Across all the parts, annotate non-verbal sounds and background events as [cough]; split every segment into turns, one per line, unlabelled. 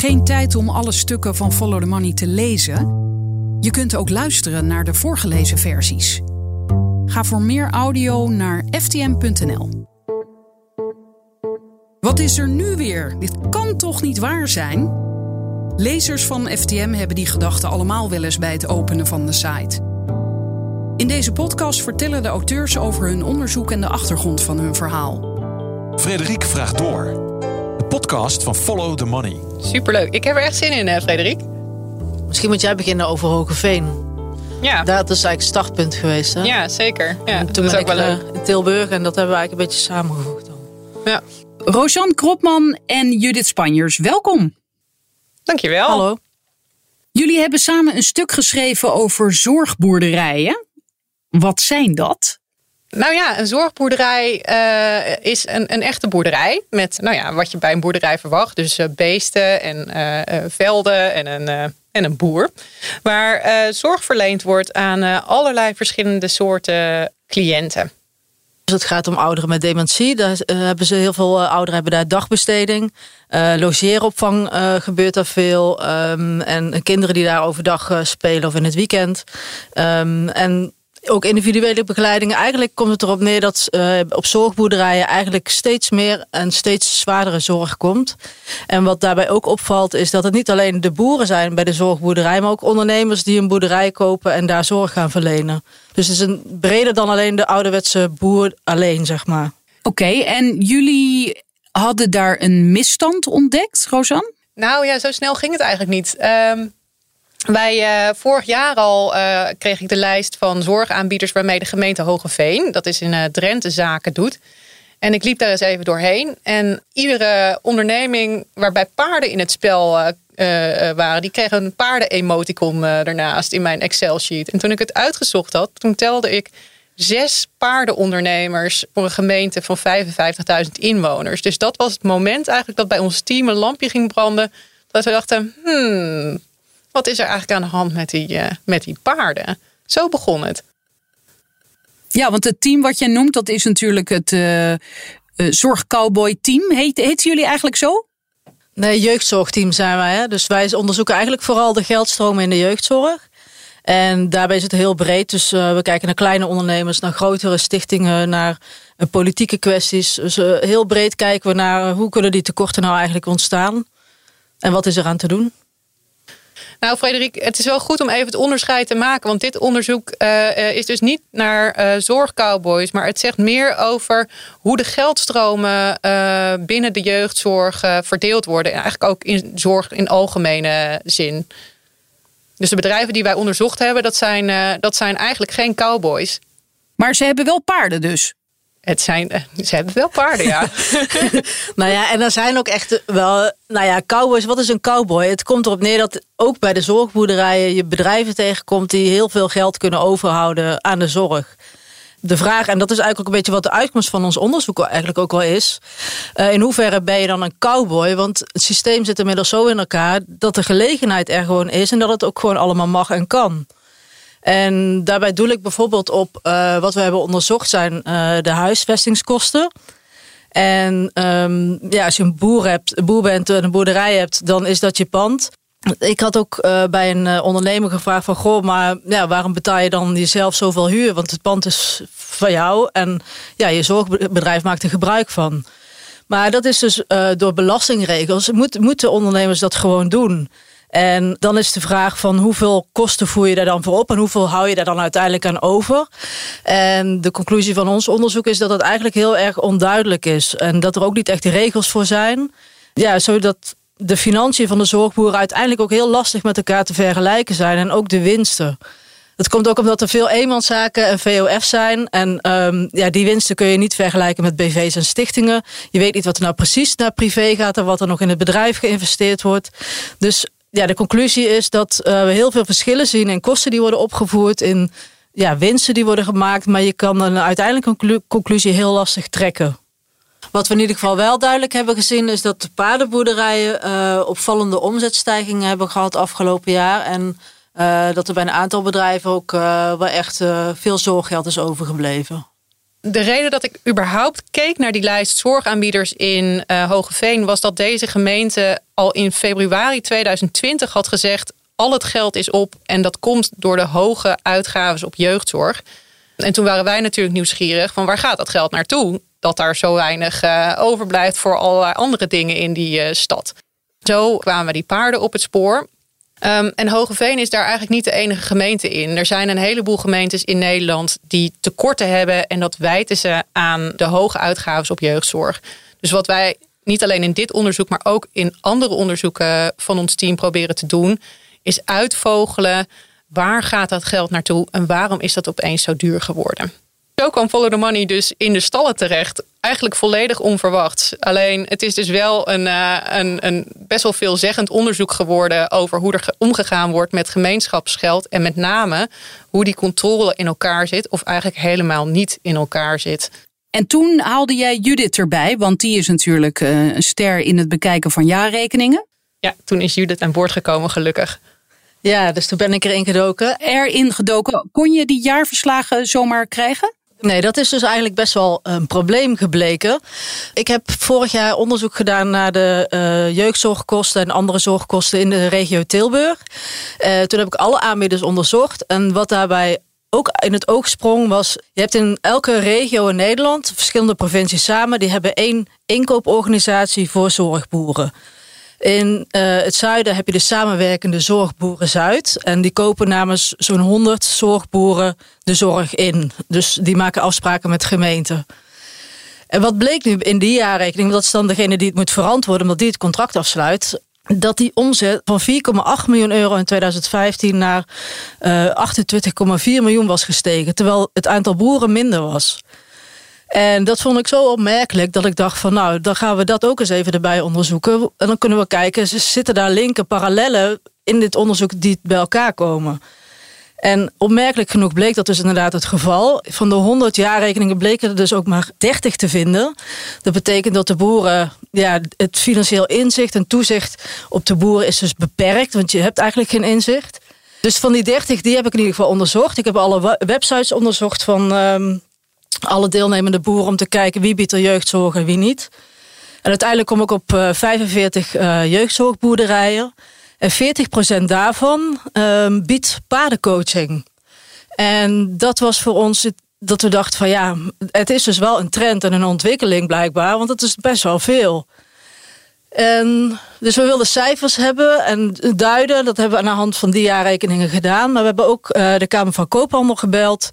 Geen tijd om alle stukken van Follow the Money te lezen? Je kunt ook luisteren naar de voorgelezen versies. Ga voor meer audio naar ftm.nl. Wat is er nu weer? Dit kan toch niet waar zijn? Lezers van FTM hebben die gedachten allemaal wel eens bij het openen van de site. In deze podcast vertellen de auteurs over hun onderzoek en de achtergrond van hun verhaal.
Frederik vraagt door. Podcast van Follow the Money.
Superleuk. Ik heb er echt zin in, hè, Frederik.
Misschien moet jij beginnen over Hogeveen.
Ja.
Dat is eigenlijk het startpunt geweest. Hè?
Ja, zeker. Ja,
En
dat
toen
is
ben
ook
ik
wel leuk.
eh, in Tilburg en dat hebben we eigenlijk een beetje samengevoegd. Dan.
Ja.
Rosanne Kropman en Judith Spanjers, welkom.
Dankjewel.
Hallo.
Jullie hebben samen een stuk geschreven over zorgboerderijen. Wat zijn dat?
Nou ja, een zorgboerderij eh, is een, een echte boerderij. Met nou ja, wat je bij een boerderij verwacht. Dus eh, beesten en eh, velden en een, en een boer. Waar zorg verleend wordt aan allerlei verschillende soorten cliënten.
Dus het gaat om ouderen met dementie. Daar hebben ze heel veel ouderen hebben daar dagbesteding. Logeeropvang gebeurt daar veel. Ehm, en kinderen die daar overdag spelen of in het weekend. Ehm, en ook individuele begeleiding. Eigenlijk komt het erop neer dat eh, op zorgboerderijen eigenlijk steeds meer en steeds zwaardere zorg komt. En wat daarbij ook opvalt is dat het niet alleen de boeren zijn bij de zorgboerderij, maar ook ondernemers die een boerderij kopen en daar zorg gaan verlenen. Dus het is een breder dan alleen de ouderwetse boer alleen, zeg maar.
Oké, en jullie hadden daar een misstand ontdekt, Rosanne?
Nou ja, zo snel ging het eigenlijk niet. Ehm, wij, eh, vorig jaar al eh, kreeg ik de lijst van zorgaanbieders waarmee de gemeente Hogeveen, dat is in eh, Drenthe, zaken doet. En ik liep daar eens even doorheen. En iedere onderneming waarbij paarden in het spel waren, die kreeg een paarden-emoticon ernaast in mijn Excel-sheet. En toen ik het uitgezocht had, toen telde ik zes paardenondernemers voor een gemeente van 55.000 inwoners. Dus dat was het moment eigenlijk dat bij ons team een lampje ging branden. Dat we dachten, hmm, wat is er eigenlijk aan de hand met die, eh, met die paarden? Zo begon het.
Ja, want het team wat jij noemt, dat is natuurlijk het eh eh, Zorgcowboy team. Heet, heet jullie eigenlijk zo?
Nee, jeugdzorgteam zijn wij. Hè? Dus wij onderzoeken eigenlijk vooral de geldstromen in de jeugdzorg. En daarbij is het heel breed. Dus we kijken naar kleine ondernemers, naar grotere stichtingen, naar politieke kwesties. Dus heel breed kijken we naar hoe kunnen die tekorten nou eigenlijk ontstaan. En wat is er aan te doen?
Nou, Frederik, het is wel goed om even het onderscheid te maken. Want dit onderzoek eh, eh, is dus niet naar eh, zorgcowboys. Maar het zegt meer over hoe de geldstromen binnen de jeugdzorg verdeeld worden. En eigenlijk ook in zorg in algemene zin. Dus de bedrijven die wij onderzocht hebben, dat zijn, dat zijn eigenlijk geen cowboys.
Maar ze hebben wel paarden dus.
Het zijn, eh, ze hebben wel paarden, ja. [laughs]
Nou ja, en er zijn ook echt wel, nou ja, cowboys. Wat is een cowboy? Het komt erop neer dat ook bij de zorgboerderijen je bedrijven tegenkomt die heel veel geld kunnen overhouden aan de zorg. De vraag, en dat is eigenlijk ook een beetje wat de uitkomst van ons onderzoek eigenlijk ook wel is. eh, in hoeverre ben je dan een cowboy? Want het systeem zit inmiddels zo in elkaar dat de gelegenheid er gewoon is en dat het ook gewoon allemaal mag en kan. En daarbij doe ik bijvoorbeeld op eh, wat we hebben onderzocht zijn eh, de huisvestingskosten. En ehm, ja, als je een boer, hebt, een boer bent en een boerderij hebt, dan is dat je pand. Ik had ook eh, bij een ondernemer gevraagd van... goh, maar ja, waarom betaal je dan jezelf zoveel huur? Want het pand is van jou en ja, je zorgbedrijf maakt er gebruik van. Maar dat is dus door belastingregels... Moet, moeten ondernemers dat gewoon doen. En dan is de vraag van hoeveel kosten voer je daar dan voor op... en hoeveel hou je daar dan uiteindelijk aan over? En de conclusie van ons onderzoek is dat het eigenlijk heel erg onduidelijk is. En dat er ook niet echt regels voor zijn. Ja, zodat de financiën van de zorgboeren uiteindelijk ook heel lastig met elkaar te vergelijken zijn. En ook de winsten. Dat komt ook omdat er veel eenmanszaken en VOF zijn. En ehm, ja, die winsten kun je niet vergelijken met BV's en stichtingen. Je weet niet wat er nou precies naar privé gaat en wat er nog in het bedrijf geïnvesteerd wordt. Dus ja, de conclusie is dat eh, we heel veel verschillen zien in kosten die worden opgevoerd, in ja, winsten die worden gemaakt. Maar je kan een uiteindelijke conclu- conclusie heel lastig trekken. Wat we in ieder geval wel duidelijk hebben gezien, is dat de paardenboerderijen eh, opvallende omzetstijgingen hebben gehad afgelopen jaar. En eh, dat er bij een aantal bedrijven ook wel echt veel zorggeld is overgebleven.
De reden dat ik überhaupt keek naar die lijst zorgaanbieders in Hogeveen was dat deze gemeente al in februari 2020 had gezegd: al het geld is op en dat komt door de hoge uitgaven op jeugdzorg. En toen waren wij natuurlijk nieuwsgierig van waar gaat dat geld naartoe? Dat daar zo weinig uh, overblijft voor allerlei andere dingen in die uh, stad. Zo kwamen die paarden op het spoor. Um, en Hogeveen is daar eigenlijk niet de enige gemeente in. Er zijn een heleboel gemeentes in Nederland die tekorten hebben. En dat wijten ze aan de hoge uitgaven op jeugdzorg. Dus wat wij niet alleen in dit onderzoek, maar ook in andere onderzoeken van ons team proberen te doen, is uitvogelen waar gaat dat geld naartoe en waarom is dat opeens zo duur geworden. Zo kwam Follow the Money dus in de stallen terecht. Eigenlijk volledig onverwachts. Alleen het is dus wel een, uh, een, een best wel veelzeggend onderzoek geworden over hoe er omgegaan wordt met gemeenschapsgeld. En met name hoe die controle in elkaar zit, of eigenlijk helemaal niet in elkaar zit.
En toen haalde jij Judith erbij, want die is natuurlijk uh, een ster in het bekijken van jaarrekeningen.
Ja, toen is Judith aan boord gekomen, gelukkig.
Ja, dus toen ben ik erin gedoken.
Erin gedoken. Kon je die jaarverslagen zomaar krijgen?
Nee, dat is dus eigenlijk best wel een probleem gebleken. Ik heb vorig jaar onderzoek gedaan naar de uh, jeugdzorgkosten en andere zorgkosten in de regio Tilburg. Uh, toen heb ik alle aanbieders onderzocht. En wat daarbij ook in het oog sprong was... je hebt in elke regio in Nederland, verschillende provincies samen... die hebben één inkooporganisatie voor zorgboeren. In uh, het zuiden heb je de samenwerkende Zorgboeren Zuid. En die kopen namens zo'n 100 zorgboeren de zorg in. Dus die maken afspraken met gemeenten. En wat bleek nu in die jaarrekening, dat is dan degene die het moet verantwoorden, omdat die het contract afsluit, dat die omzet van 4,8 miljoen euro in 2015 naar uh, 28,4 miljoen was gestegen, terwijl het aantal boeren minder was. En dat vond ik zo opmerkelijk dat ik dacht van nou, dan gaan we dat ook eens even erbij onderzoeken. En dan kunnen we kijken, zitten daar linken, parallellen in dit onderzoek die bij elkaar komen. En opmerkelijk genoeg bleek dat dus inderdaad het geval. Van de 100 jaarrekeningen bleken er dus ook maar 30 te vinden. Dat betekent dat de boeren, ja, het financieel inzicht en toezicht op de boeren is dus beperkt, want je hebt eigenlijk geen inzicht. Dus van die 30, die heb ik in ieder geval onderzocht. Ik heb alle websites onderzocht van um, alle deelnemende boeren om te kijken wie biedt er jeugdzorg en wie niet. En uiteindelijk kom ik op uh, 45 uh, jeugdzorgboerderijen. En 40% daarvan uh, biedt paardencoaching. En dat was voor ons dat we dachten van ja, het is dus wel een trend en een ontwikkeling blijkbaar, want het is best wel veel. En dus we wilden cijfers hebben en duiden. Dat hebben we aan de hand van die jaarrekeningen gedaan. Maar we hebben ook uh, de Kamer van Koophandel gebeld.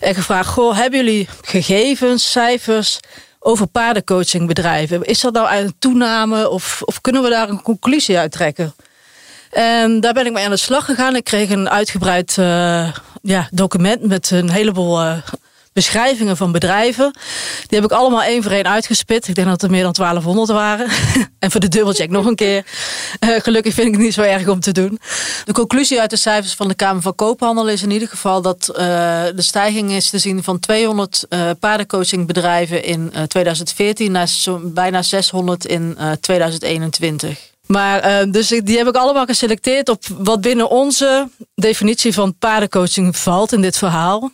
En gevraagd, goh, hebben jullie gegevens, cijfers over paardencoachingbedrijven? Is dat nou een toename of, of kunnen we daar een conclusie uit trekken? En daar ben ik mee aan de slag gegaan. Ik kreeg een uitgebreid uh, ja, document met een heleboel uh, beschrijvingen van bedrijven. Die heb ik allemaal één voor één uitgespit. Ik denk dat er meer dan 1200 waren. [laughs] en voor de dubbelcheck nog een keer. Uh, gelukkig vind ik het niet zo erg om te doen. De conclusie uit de cijfers van de Kamer van Koophandel is in ieder geval dat de stijging is te zien van 200 uh, paardencoachingbedrijven in 2014 naar bijna 600 in 2021. Maar uh, dus die heb ik allemaal geselecteerd op wat binnen onze definitie van paardencoaching valt in dit verhaal.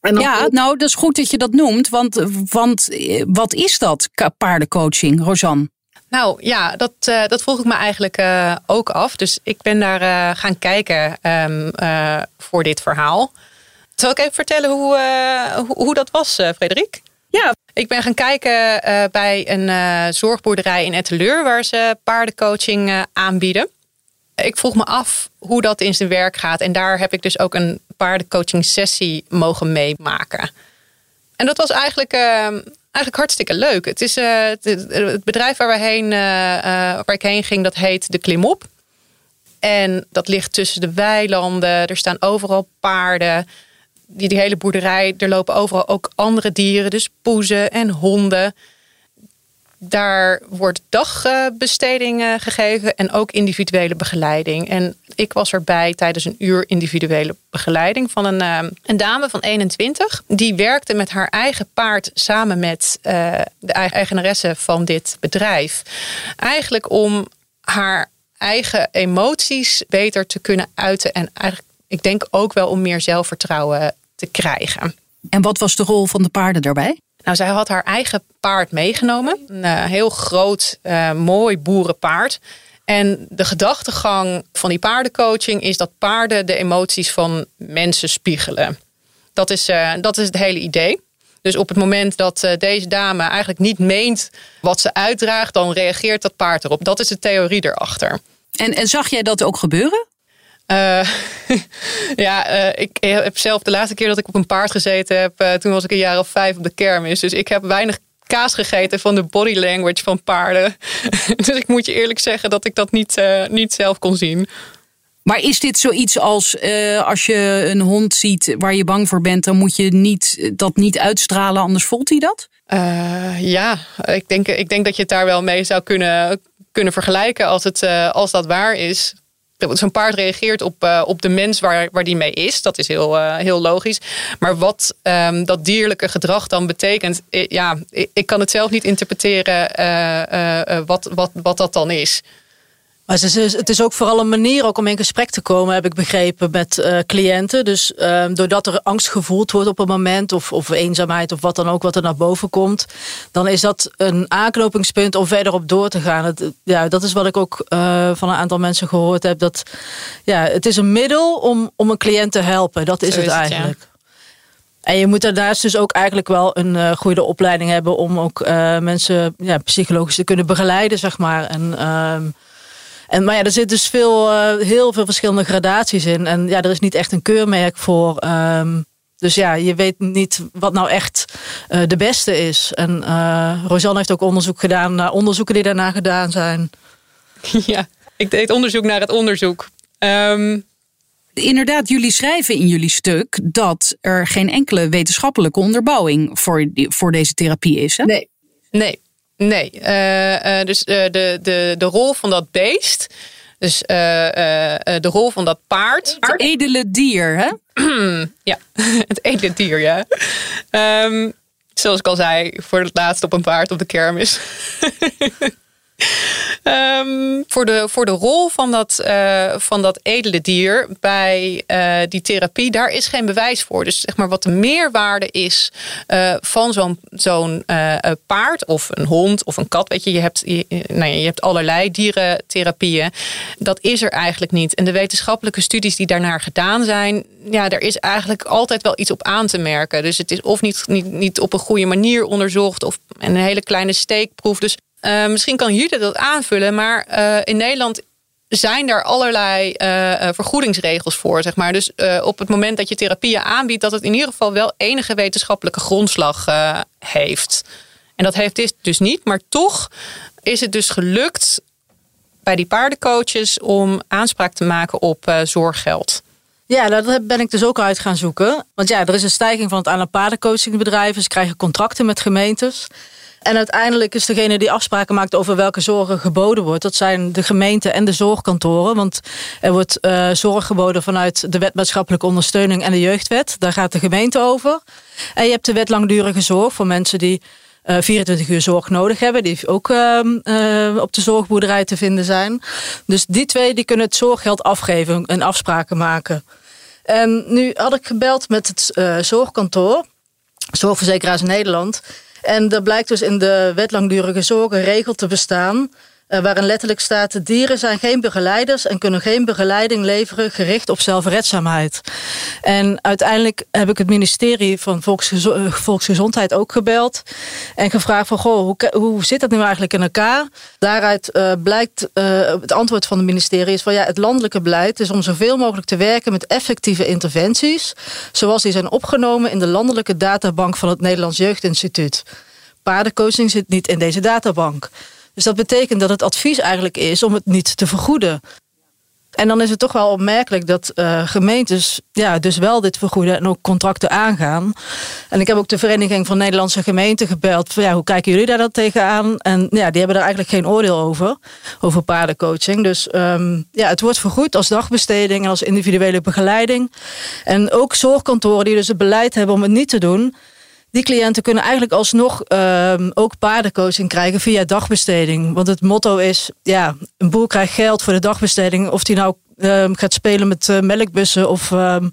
ja, nou, dat is goed dat je dat noemt. Want, want wat is dat, paardencoaching, Rosanne?
Nou ja, dat, uh, dat vroeg ik me eigenlijk uh, ook af. Dus ik ben daar uh, gaan kijken um, voor dit verhaal. Zal ik even vertellen hoe, hoe, hoe, dat was, Frederik? Ja, ik ben gaan kijken uh, bij een uh, zorgboerderij in Etteleur waar ze paardencoaching uh, aanbieden. Ik vroeg me af hoe dat in zijn werk gaat en daar heb ik dus ook een paardencoaching sessie mogen meemaken. En dat was eigenlijk, eigenlijk hartstikke leuk. Het is het, het, bedrijf waar, we heen, waar ik heen ging, dat heet De Klimop. En dat ligt tussen de weilanden. Er staan overal paarden die, die hele boerderij, er lopen overal ook andere dieren, dus poezen en honden. Daar wordt dagbesteding gegeven en ook individuele begeleiding. En ik was erbij tijdens een uur individuele begeleiding van een, eh, een dame van 21. Die werkte met haar eigen paard samen met uh, de eigenaresse van dit bedrijf. Eigenlijk om haar eigen emoties beter te kunnen uiten. En eigenlijk, ik denk ook wel om meer zelfvertrouwen te krijgen.
En wat was de rol van de paarden daarbij?
Nou, zij had haar eigen paard meegenomen. Een uh, heel groot, uh, mooi boerenpaard. En de gedachtegang van die paardencoaching is dat paarden de emoties van mensen spiegelen. Dat is, uh, dat is het hele idee. Dus op het moment dat deze dame eigenlijk niet meent wat ze uitdraagt, dan reageert dat paard erop. Dat is de theorie erachter.
En, en zag jij dat ook gebeuren?
Uh, [laughs] ja, uh, ik heb zelf de laatste keer dat ik op een paard gezeten heb, uh, toen was ik een jaar of vijf op de kermis. Dus ik heb weinig kaas gegeten van de body language van paarden. [laughs] dus ik moet je eerlijk zeggen dat ik dat niet, niet zelf kon zien.
Maar is dit zoiets als als je een hond ziet waar je bang voor bent, dan moet je niet, dat niet uitstralen, anders voelt hij dat?
ja, ik denk, ik denk dat je het daar wel mee zou kunnen, kunnen vergelijken als, het, als dat waar is. Zo'n paard reageert op, uh, op de mens waar, waar die mee is. Dat is heel, uh, heel logisch. Maar wat um, dat dierlijke gedrag dan betekent, ja, ik, ik, kan het zelf niet interpreteren wat, wat, wat dat dan is.
Maar het is, het is ook vooral een manier ook om in gesprek te komen, heb ik begrepen, met uh, cliënten. Dus uh, doordat er angst gevoeld wordt op een moment, of, of eenzaamheid, of wat dan ook, wat er naar boven komt, dan is dat een aanknopingspunt om verder op door te gaan. Het, ja, dat is wat ik ook uh, van een aantal mensen gehoord heb. Dat, ja, het is een middel om, om een cliënt te helpen. Dat is, Zo het is eigenlijk. Het, ja. En je moet daarnaast dus ook eigenlijk wel een uh, goede opleiding hebben om ook uh, mensen ja, psychologisch te kunnen begeleiden, zeg maar. En uh, en, maar ja, er zit dus veel, uh, heel veel verschillende gradaties in. En ja, er is niet echt een keurmerk voor. Um, dus ja, je weet niet wat nou echt uh, de beste is. En uh, Rosanne heeft ook onderzoek gedaan naar onderzoeken die daarna gedaan zijn. [laughs]
Ja, ik deed onderzoek naar het onderzoek. Um...
Inderdaad, jullie schrijven in jullie stuk dat er geen enkele wetenschappelijke onderbouwing voor, voor deze therapie is. Hè?
Nee, nee. Nee, uh, uh, dus uh, de, de, de rol van dat beest. Dus de rol van dat paard.
Het edele dier, hè? [clears throat]
ja, [laughs] het edele dier, ja. Um, zoals ik al zei, voor het laatst op een paard op de kermis. [laughs] Um, [laughs] voor, de, voor de rol van dat, uh, van dat edele dier bij uh, die therapie, daar is geen bewijs voor. Dus zeg maar wat de meerwaarde is uh, van zo'n zo'n paard of een hond of een kat. Weet je, je hebt, je, nou ja, je hebt allerlei dierentherapieën. Dat is er eigenlijk niet. En de wetenschappelijke studies die daarnaar gedaan zijn, ja, er is eigenlijk altijd wel iets op aan te merken. Dus het is of niet, niet, niet op een goede manier onderzocht of een hele kleine steekproef. Dus uh, misschien kan jullie dat aanvullen, maar uh, in Nederland zijn er allerlei uh, vergoedingsregels voor, zeg maar. Dus op het moment dat je therapieën aanbiedt, dat het in ieder geval wel enige wetenschappelijke grondslag heeft. En dat heeft dit dus niet, maar toch is het dus gelukt bij die paardencoaches om aanspraak te maken op zorggeld.
Ja, daar ben ik dus ook uit gaan zoeken. Want ja, er is een stijging van het aantal paardencoachingbedrijven. Ze krijgen contracten met gemeentes. En uiteindelijk is degene die afspraken maakt over welke zorgen geboden wordt. Dat zijn de gemeenten en de zorgkantoren. Want er wordt uh, zorg geboden vanuit de wet maatschappelijke ondersteuning en de jeugdwet. Daar gaat de gemeente over. En je hebt de wet langdurige zorg voor mensen die uh, eh, 24 uur zorg nodig hebben. Die ook uh, uh, op de zorgboerderij te vinden zijn. Dus die twee die kunnen het zorggeld afgeven en afspraken maken. En nu had ik gebeld met het zorgkantoor. Zorgverzekeraars Nederland. En er blijkt dus in de wet langdurige zorg een regel te bestaan. Uh, waarin letterlijk staat: dieren zijn geen begeleiders en kunnen geen begeleiding leveren gericht op zelfredzaamheid. En uiteindelijk heb ik het ministerie van eh, Volksgezondheid ook gebeld en gevraagd: van goh, hoe, hoe zit dat nu eigenlijk in elkaar? Daaruit uh, blijkt het antwoord van het ministerie is van ja, het landelijke beleid is om zoveel mogelijk te werken met effectieve interventies, zoals die zijn opgenomen in de landelijke databank van het Nederlands Jeugdinstituut. Paardencoaching zit niet in deze databank. Dus dat betekent dat het advies eigenlijk is om het niet te vergoeden. En dan is het toch wel opmerkelijk dat uh, gemeentes ja, dus wel dit vergoeden en ook contracten aangaan. En ik heb ook de Vereniging van Nederlandse Gemeenten gebeld. Van, ja, hoe kijken jullie daar dan tegenaan? En ja, die hebben daar eigenlijk geen oordeel over, over paardencoaching. Dus um, ja, het wordt vergoed als dagbesteding en als individuele begeleiding. En ook zorgkantoren die dus het beleid hebben om het niet te doen die cliënten kunnen eigenlijk alsnog uh, ook paardencoaching krijgen via dagbesteding. Want het motto is, ja, een boer krijgt geld voor de dagbesteding. Of die nou uh, gaat spelen met uh, melkbussen of ehm,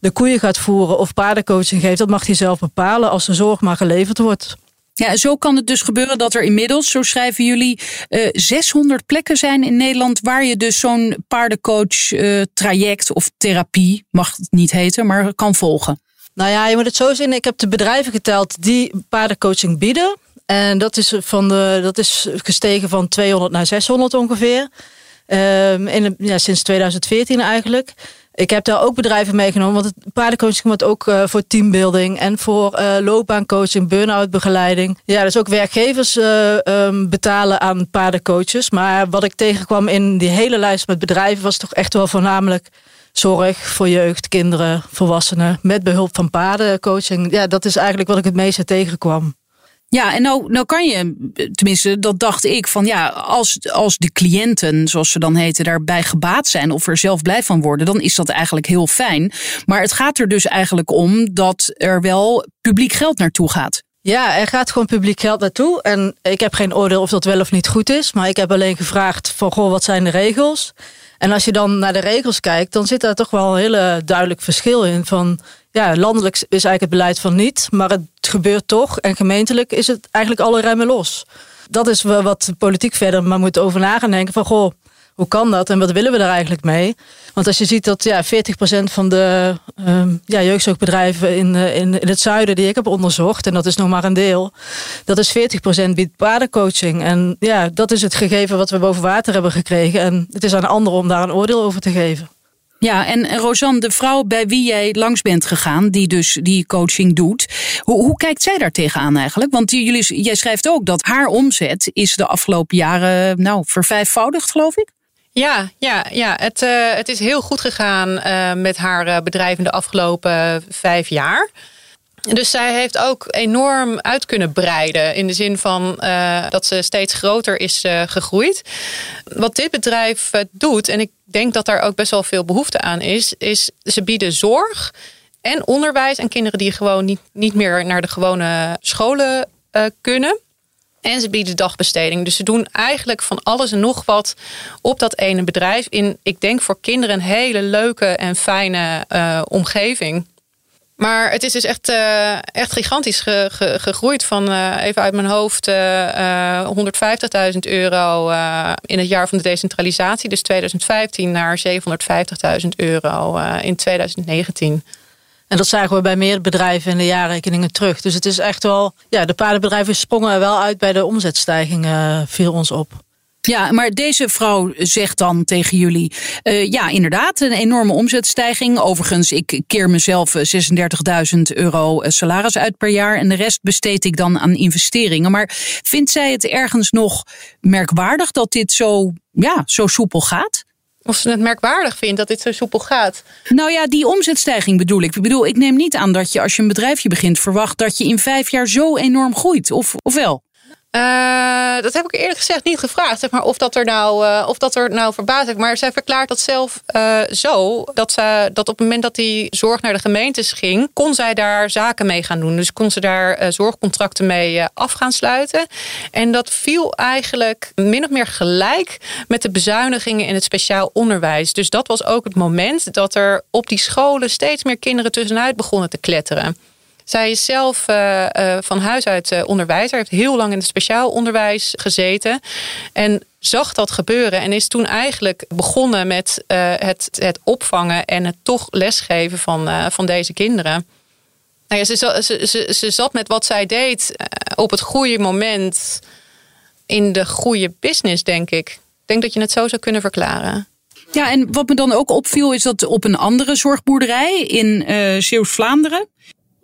de koeien gaat voeren of paardencoaching geeft. Dat mag hij zelf bepalen als de zorg maar geleverd wordt.
Ja, zo kan het dus gebeuren dat er inmiddels, zo schrijven jullie, uh, 600 plekken zijn in Nederland waar je dus zo'n paardencoach uh, traject of therapie, mag het niet heten, maar kan volgen.
Nou ja, je moet het zo zien. Ik heb de bedrijven geteld die paardencoaching bieden. En dat is, van de, dat is gestegen van 200 naar 600 ongeveer. Um, in, ja, sinds 2014 eigenlijk. Ik heb daar ook bedrijven meegenomen, want het paardencoaching wordt ook uh, voor teambuilding en voor uh, loopbaancoaching, burn-out begeleiding. Ja, dus ook werkgevers uh, um, betalen aan paardencoaches. Maar wat ik tegenkwam in die hele lijst met bedrijven was toch echt wel voornamelijk zorg voor jeugd, kinderen, volwassenen met behulp van paardencoaching. Ja, dat is eigenlijk wat ik het meeste tegenkwam.
Ja, en nou, nou kan je, tenminste, dat dacht ik, van ja, als, als de cliënten, zoals ze dan heten, daarbij gebaat zijn of er zelf blij van worden, dan is dat eigenlijk heel fijn. Maar het gaat er dus eigenlijk om dat er wel publiek geld naartoe gaat.
Ja, er gaat gewoon publiek geld naartoe. En ik heb geen oordeel of dat wel of niet goed is. Maar ik heb alleen gevraagd van, goh, wat zijn de regels? En als je dan naar de regels kijkt, dan zit daar toch wel een hele duidelijk verschil in. Van ja, landelijk is eigenlijk het beleid van niet, maar het gebeurt toch. En gemeentelijk is het eigenlijk alle remmen los. Dat is wat de politiek verder maar moet over na gaan denken van goh, hoe kan dat en wat willen we daar eigenlijk mee? Want als je ziet dat ja, 40% van de um, ja, jeugdzorgbedrijven in, uh, in, in het zuiden die ik heb onderzocht, en dat is nog maar een deel, dat is 40% biedt paardencoaching. En ja, dat is het gegeven wat we boven water hebben gekregen. En het is aan anderen om daar een oordeel over te geven.
Ja, en Rosanne, de vrouw bij wie jij langs bent gegaan, die dus die coaching doet, hoe, hoe kijkt zij daar tegenaan eigenlijk? Want jullie, jij schrijft ook dat haar omzet is de afgelopen jaren nou vervijfvoudigd, geloof ik?
Ja, ja, ja. Het, uh, het is heel goed gegaan uh, met haar uh, bedrijf in de afgelopen vijf jaar. Dus zij heeft ook enorm uit kunnen breiden. In de zin van dat ze steeds groter is gegroeid. Wat dit bedrijf doet, en ik denk dat daar ook best wel veel behoefte aan is, is ze bieden zorg en onderwijs aan kinderen die gewoon niet, niet meer naar de gewone scholen kunnen. En ze bieden dagbesteding. Dus ze doen eigenlijk van alles en nog wat op dat ene bedrijf. In, ik denk voor kinderen een hele leuke en fijne omgeving. Maar het is dus echt, uh, echt gigantisch ge, ge, gegroeid. Van uh, even uit mijn hoofd uh, 150.000 euro in het jaar van de decentralisatie. Dus 2015 naar 750.000 euro in 2019.
En dat zagen we bij meer bedrijven in de jaarrekeningen terug. Dus het is echt wel. Ja, de paardenbedrijven sprongen er wel uit bij de omzetstijging, viel ons op.
Ja, maar deze vrouw zegt dan tegen jullie: uh, ja, inderdaad, een enorme omzetstijging. Overigens, ik keer mezelf 36.000 euro salaris uit per jaar en de rest besteed ik dan aan investeringen. Maar vindt zij het ergens nog merkwaardig dat dit zo, ja, zo soepel gaat?
Of ze het merkwaardig vindt dat dit zo soepel gaat.
Nou ja, die omzetstijging bedoel ik. Ik bedoel, ik neem niet aan dat je als je een bedrijfje begint verwacht dat je in vijf jaar zo enorm groeit. Of, of wel?
Uh, dat heb ik eerlijk gezegd niet gevraagd. Zeg maar, of, dat er nou, uh, of dat er nou verbaasd. Maar zij verklaart dat zelf uh, zo. Dat, ze, dat op het moment dat die zorg naar de gemeentes ging. kon zij daar zaken mee gaan doen. Dus kon ze daar zorgcontracten mee af gaan sluiten. En dat viel eigenlijk min of meer gelijk met de bezuinigingen in het speciaal onderwijs. Dus dat was ook het moment dat er op die scholen steeds meer kinderen tussenuit begonnen te kletteren. Zij is zelf uh, uh, van huis uit uh, onderwijzer, heeft heel lang in het speciaal onderwijs gezeten en zag dat gebeuren en is toen eigenlijk begonnen met het, het opvangen en het toch lesgeven van, van deze kinderen. Nou ja, ze, ze, ze, ze zat met wat zij deed op het goede moment in de goede business, denk ik. Ik denk dat je het zo zou kunnen verklaren.
Ja, en wat me dan ook opviel is dat op een andere zorgboerderij in uh, Zeeuws-Vlaanderen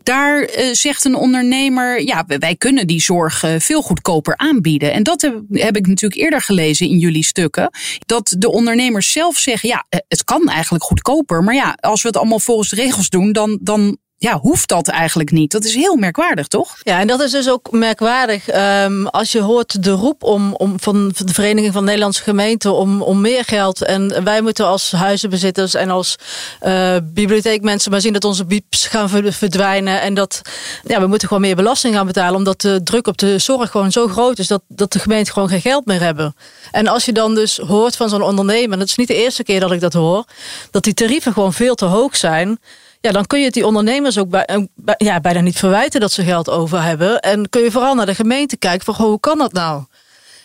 daar uh, zegt een ondernemer, ja, wij kunnen die zorg uh, veel goedkoper aanbieden. En dat heb, heb, ik natuurlijk eerder gelezen in jullie stukken. Dat de ondernemers zelf zeggen, ja, eh, het kan eigenlijk goedkoper. Maar ja, als we het allemaal volgens de regels doen, dan, dan ja, hoeft dat eigenlijk niet. Dat is heel merkwaardig, toch?
Ja, en dat is dus ook merkwaardig. Um, als je hoort de roep om, om van de Vereniging van Nederlandse Gemeenten om, om meer geld. En wij moeten als huizenbezitters en als uh, bibliotheekmensen maar zien dat onze bieps gaan verdwijnen. En dat ja, we moeten gewoon meer belasting gaan betalen. Omdat de druk op de zorg gewoon zo groot is dat, dat de gemeenten gewoon geen geld meer hebben. En als je dan dus hoort van zo'n ondernemer, dat is niet de eerste keer dat ik dat hoor, dat die tarieven gewoon veel te hoog zijn Ja, dan kun je het die ondernemers ook bij, ja, bijna niet verwijten dat ze geld over hebben. En kun je vooral naar de gemeente kijken van, goh, hoe kan dat nou?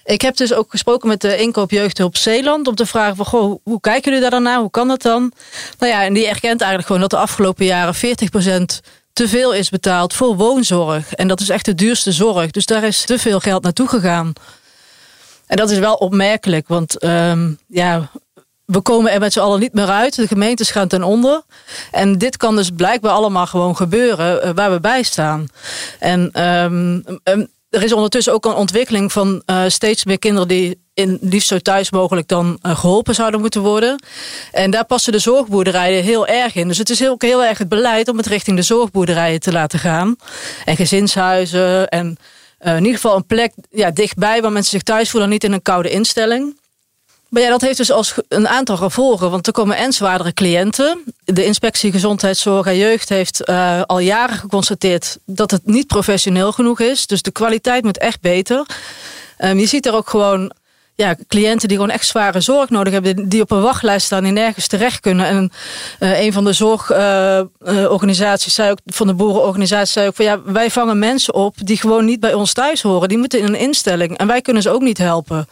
Ik heb dus ook gesproken met de inkoop Jeugdhulp Zeeland om te vragen van, goh, hoe kijken jullie daar dan naar? Hoe kan dat dan? Nou ja, en die erkent eigenlijk gewoon dat de afgelopen jaren 40% te veel is betaald voor woonzorg. En dat is echt de duurste zorg. Dus daar is te veel geld naartoe gegaan. En dat is wel opmerkelijk, want ehm, ja, we komen er met z'n allen niet meer uit. De gemeentes gaan ten onder. En dit kan dus blijkbaar allemaal gewoon gebeuren eh, waar we bij staan. En ehm, ehm, er is ondertussen ook een ontwikkeling van eh, steeds meer kinderen die in liefst zo thuis mogelijk dan eh, geholpen zouden moeten worden. En daar passen de zorgboerderijen heel erg in. Dus het is heel, ook heel erg het beleid om het richting de zorgboerderijen te laten gaan. En gezinshuizen en in ieder geval een plek ja, dichtbij waar mensen zich thuis voelen, niet in een koude instelling. Maar ja, dat heeft dus als een aantal gevolgen. Want er komen en zwaardere cliënten. De inspectie Gezondheidszorg en Jeugd heeft eh, al jaren geconstateerd dat het niet professioneel genoeg is. Dus de kwaliteit moet echt beter. Ehm, je ziet er ook gewoon ja, cliënten die gewoon echt zware zorg nodig hebben, die op een wachtlijst staan, die nergens terecht kunnen. En eh, een van de zorgorganisaties zei ook, van de boerenorganisatie zei ook van ja, wij vangen mensen op die gewoon niet bij ons thuis horen. Die moeten in een instelling en wij kunnen ze ook niet helpen.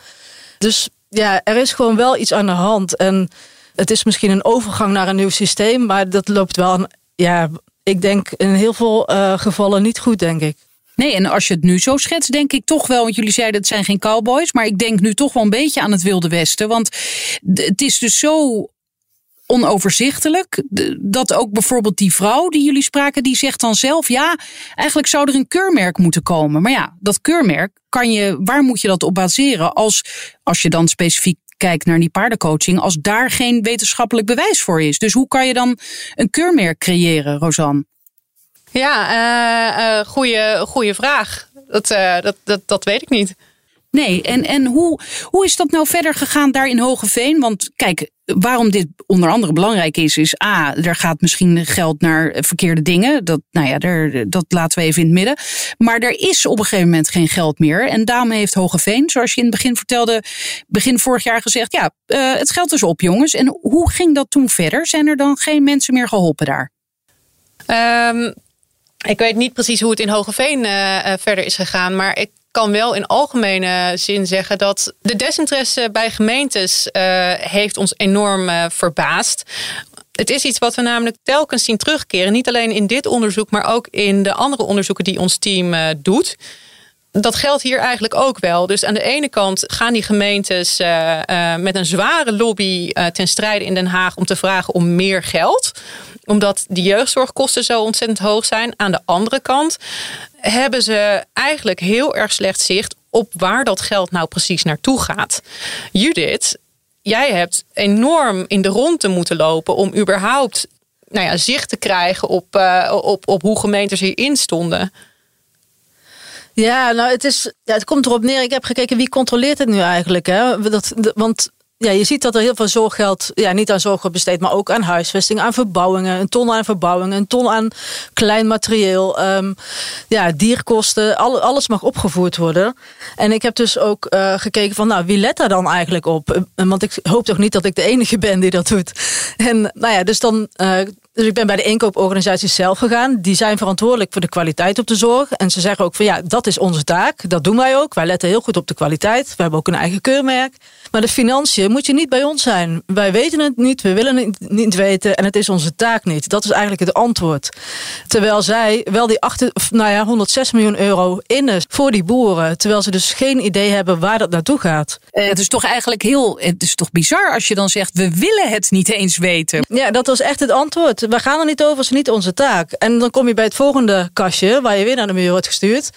Dus ja, er is gewoon wel iets aan de hand. En het is misschien een overgang naar een nieuw systeem, maar dat loopt wel, een, ja, ik denk in heel veel eh, gevallen niet goed, denk ik.
Nee, en als je het nu zo schetst, denk ik toch wel, want jullie zeiden het zijn geen cowboys, maar ik denk nu toch wel een beetje aan het Wilde Westen. Want het is dus zo onoverzichtelijk. Dat ook bijvoorbeeld die vrouw die jullie spraken, die zegt dan zelf: ja, eigenlijk zou er een keurmerk moeten komen. Maar ja, dat keurmerk kan je, waar moet je dat op baseren? Als, als je dan specifiek kijkt naar die paardencoaching, als daar geen wetenschappelijk bewijs voor is. Dus hoe kan je dan een keurmerk creëren, Rosanne?
Ja, eh, eh, goeie, goeie vraag. Dat, eh, dat, dat, dat weet ik niet.
Nee, en, en hoe, hoe is dat nou verder gegaan daar in Hogeveen? Want kijk, waarom dit onder andere belangrijk is, is A, er gaat misschien geld naar verkeerde dingen. Dat, nou ja, dat laten we even in het midden. Maar er is op een gegeven moment geen geld meer. En daarom heeft Hogeveen, zoals je in het begin vertelde, begin vorig jaar gezegd, ja, eh, het geld is op jongens. En hoe ging dat toen verder? Zijn er dan geen mensen meer geholpen daar?
Ehm, ik weet niet precies hoe het in Hogeveen eh, eh, verder is gegaan. Maar ik kan wel in algemene zin zeggen dat de desinteresse bij gemeentes eh, heeft ons enorm eh, verbaasd. Het is iets wat we namelijk telkens zien terugkeren. Niet alleen in dit onderzoek, maar ook in de andere onderzoeken die ons team eh, doet. Dat geldt hier eigenlijk ook wel. Dus aan de ene kant gaan die gemeentes met een zware lobby ten strijde in Den Haag om te vragen om meer geld. Omdat de jeugdzorgkosten zo ontzettend hoog zijn. Aan de andere kant hebben ze eigenlijk heel erg slecht zicht op waar dat geld nou precies naartoe gaat. Judith, jij hebt enorm in de ronde moeten lopen om überhaupt nou ja, zicht te krijgen op, eh, op, op hoe gemeentes hierin stonden.
Ja, nou, het, is, het komt erop neer. Ik heb gekeken wie controleert het nu eigenlijk. Hè? Dat, want ja, je ziet dat er heel veel zorggeld ja, niet aan zorg wordt besteed, maar ook aan huisvesting, aan verbouwingen, een ton aan verbouwingen, een ton aan klein materieel, ehm, ja, dierkosten, al, alles mag opgevoerd worden. En ik heb dus ook eh, gekeken van, nou, wie let daar dan eigenlijk op? Eh, Want ik hoop toch niet dat ik de enige ben die dat doet. En nou ja, dus dan. eh, dus ik ben bij de inkooporganisaties zelf gegaan. Die zijn verantwoordelijk voor de kwaliteit op de zorg. En ze zeggen ook van ja, dat is onze taak. Dat doen wij ook. Wij letten heel goed op de kwaliteit. We hebben ook een eigen keurmerk. Maar de financiën moet je niet bij ons zijn. Wij weten het niet, we willen het niet weten. En het is onze taak niet. Dat is eigenlijk het antwoord. Terwijl zij wel die achter, nou ja, 106 miljoen euro innen voor die boeren. Terwijl ze dus geen idee hebben waar dat naartoe gaat.
Eh, het is toch eigenlijk heel, het is toch bizar als je dan zegt, we willen het niet eens weten.
Ja, dat was echt het antwoord. We gaan er niet over, het is niet onze taak. En dan kom je bij het volgende kastje, waar je weer naar de muur wordt gestuurd.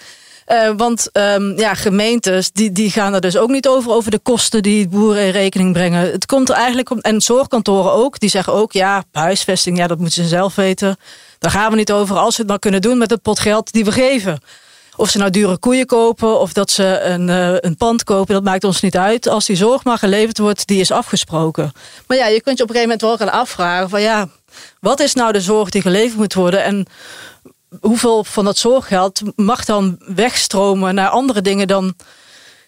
Eh, want ehm, ja, gemeentes die, die gaan er dus ook niet over, over de kosten die boeren in rekening brengen. Het komt er eigenlijk en zorgkantoren ook, die zeggen ook, ja, huisvesting, ja, dat moeten ze zelf weten. Daar gaan we niet over, als ze het maar kunnen doen met het pot geld die we geven. Of ze nou dure koeien kopen of dat ze een, eh, een pand kopen, dat maakt ons niet uit. Als die zorg maar geleverd wordt, die is afgesproken. Maar ja, je kunt je op een gegeven moment wel gaan afvragen van ja, wat is nou de zorg die geleverd moet worden en hoeveel van dat zorggeld mag dan wegstromen naar andere dingen dan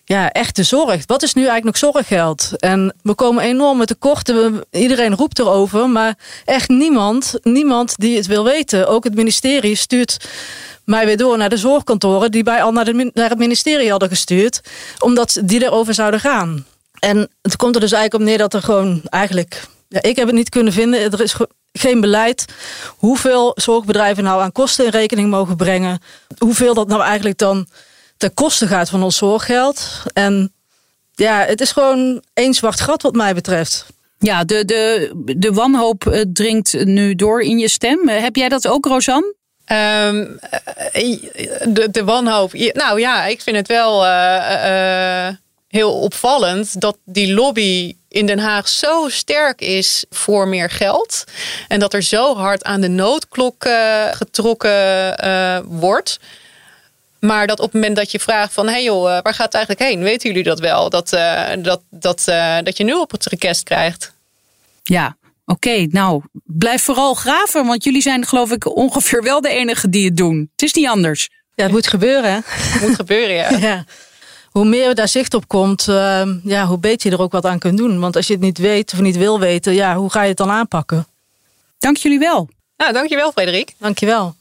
ja, echte zorg. Wat is nu eigenlijk nog zorggeld? En we komen enorm met tekorten. Iedereen roept erover, maar echt niemand, niemand die het wil weten. Ook het ministerie stuurt mij weer door naar de zorgkantoren die bij al naar, naar het ministerie hadden gestuurd, omdat die erover zouden gaan. En het komt er dus eigenlijk op neer dat er gewoon eigenlijk, ja, ik heb het niet kunnen vinden, er is geen beleid hoeveel zorgbedrijven nou aan kosten in rekening mogen brengen, hoeveel dat nou eigenlijk dan ten koste gaat van ons zorggeld. En ja, het is gewoon één zwart gat wat mij betreft.
Ja, de, de, de wanhoop eh, dringt nu door in je stem. Heb jij dat ook, Rosanne?
Um, de, de wanhoop. Nou ja, ik vind het wel uh, uh, heel opvallend dat die lobby in Den Haag zo sterk is voor meer geld. En dat er zo hard aan de noodklok getrokken wordt. Maar dat op het moment dat je vraagt van... hé hey joh, waar gaat het eigenlijk heen? Weten jullie dat wel? Dat, dat, dat, dat je nu op het request krijgt.
Ja, Oké, nou, blijf vooral graven, want jullie zijn geloof ik ongeveer wel de enige die het doen. Het is niet anders.
Ja, het moet gebeuren.
Het moet gebeuren, ja. [laughs] ja.
Hoe meer daar zicht op komt, uh, ja, hoe beter je er ook wat aan kunt doen. Want als je het niet weet of niet wil weten, ja, hoe ga je het dan aanpakken?
Dank jullie wel.
Nou, dankjewel Frederik.
Dankjewel.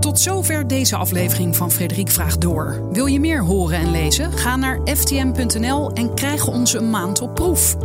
Tot zover deze aflevering van Frederik Vraagt Door. Wil je meer horen en lezen? Ga naar ftm.nl en krijg ons een maand op proef.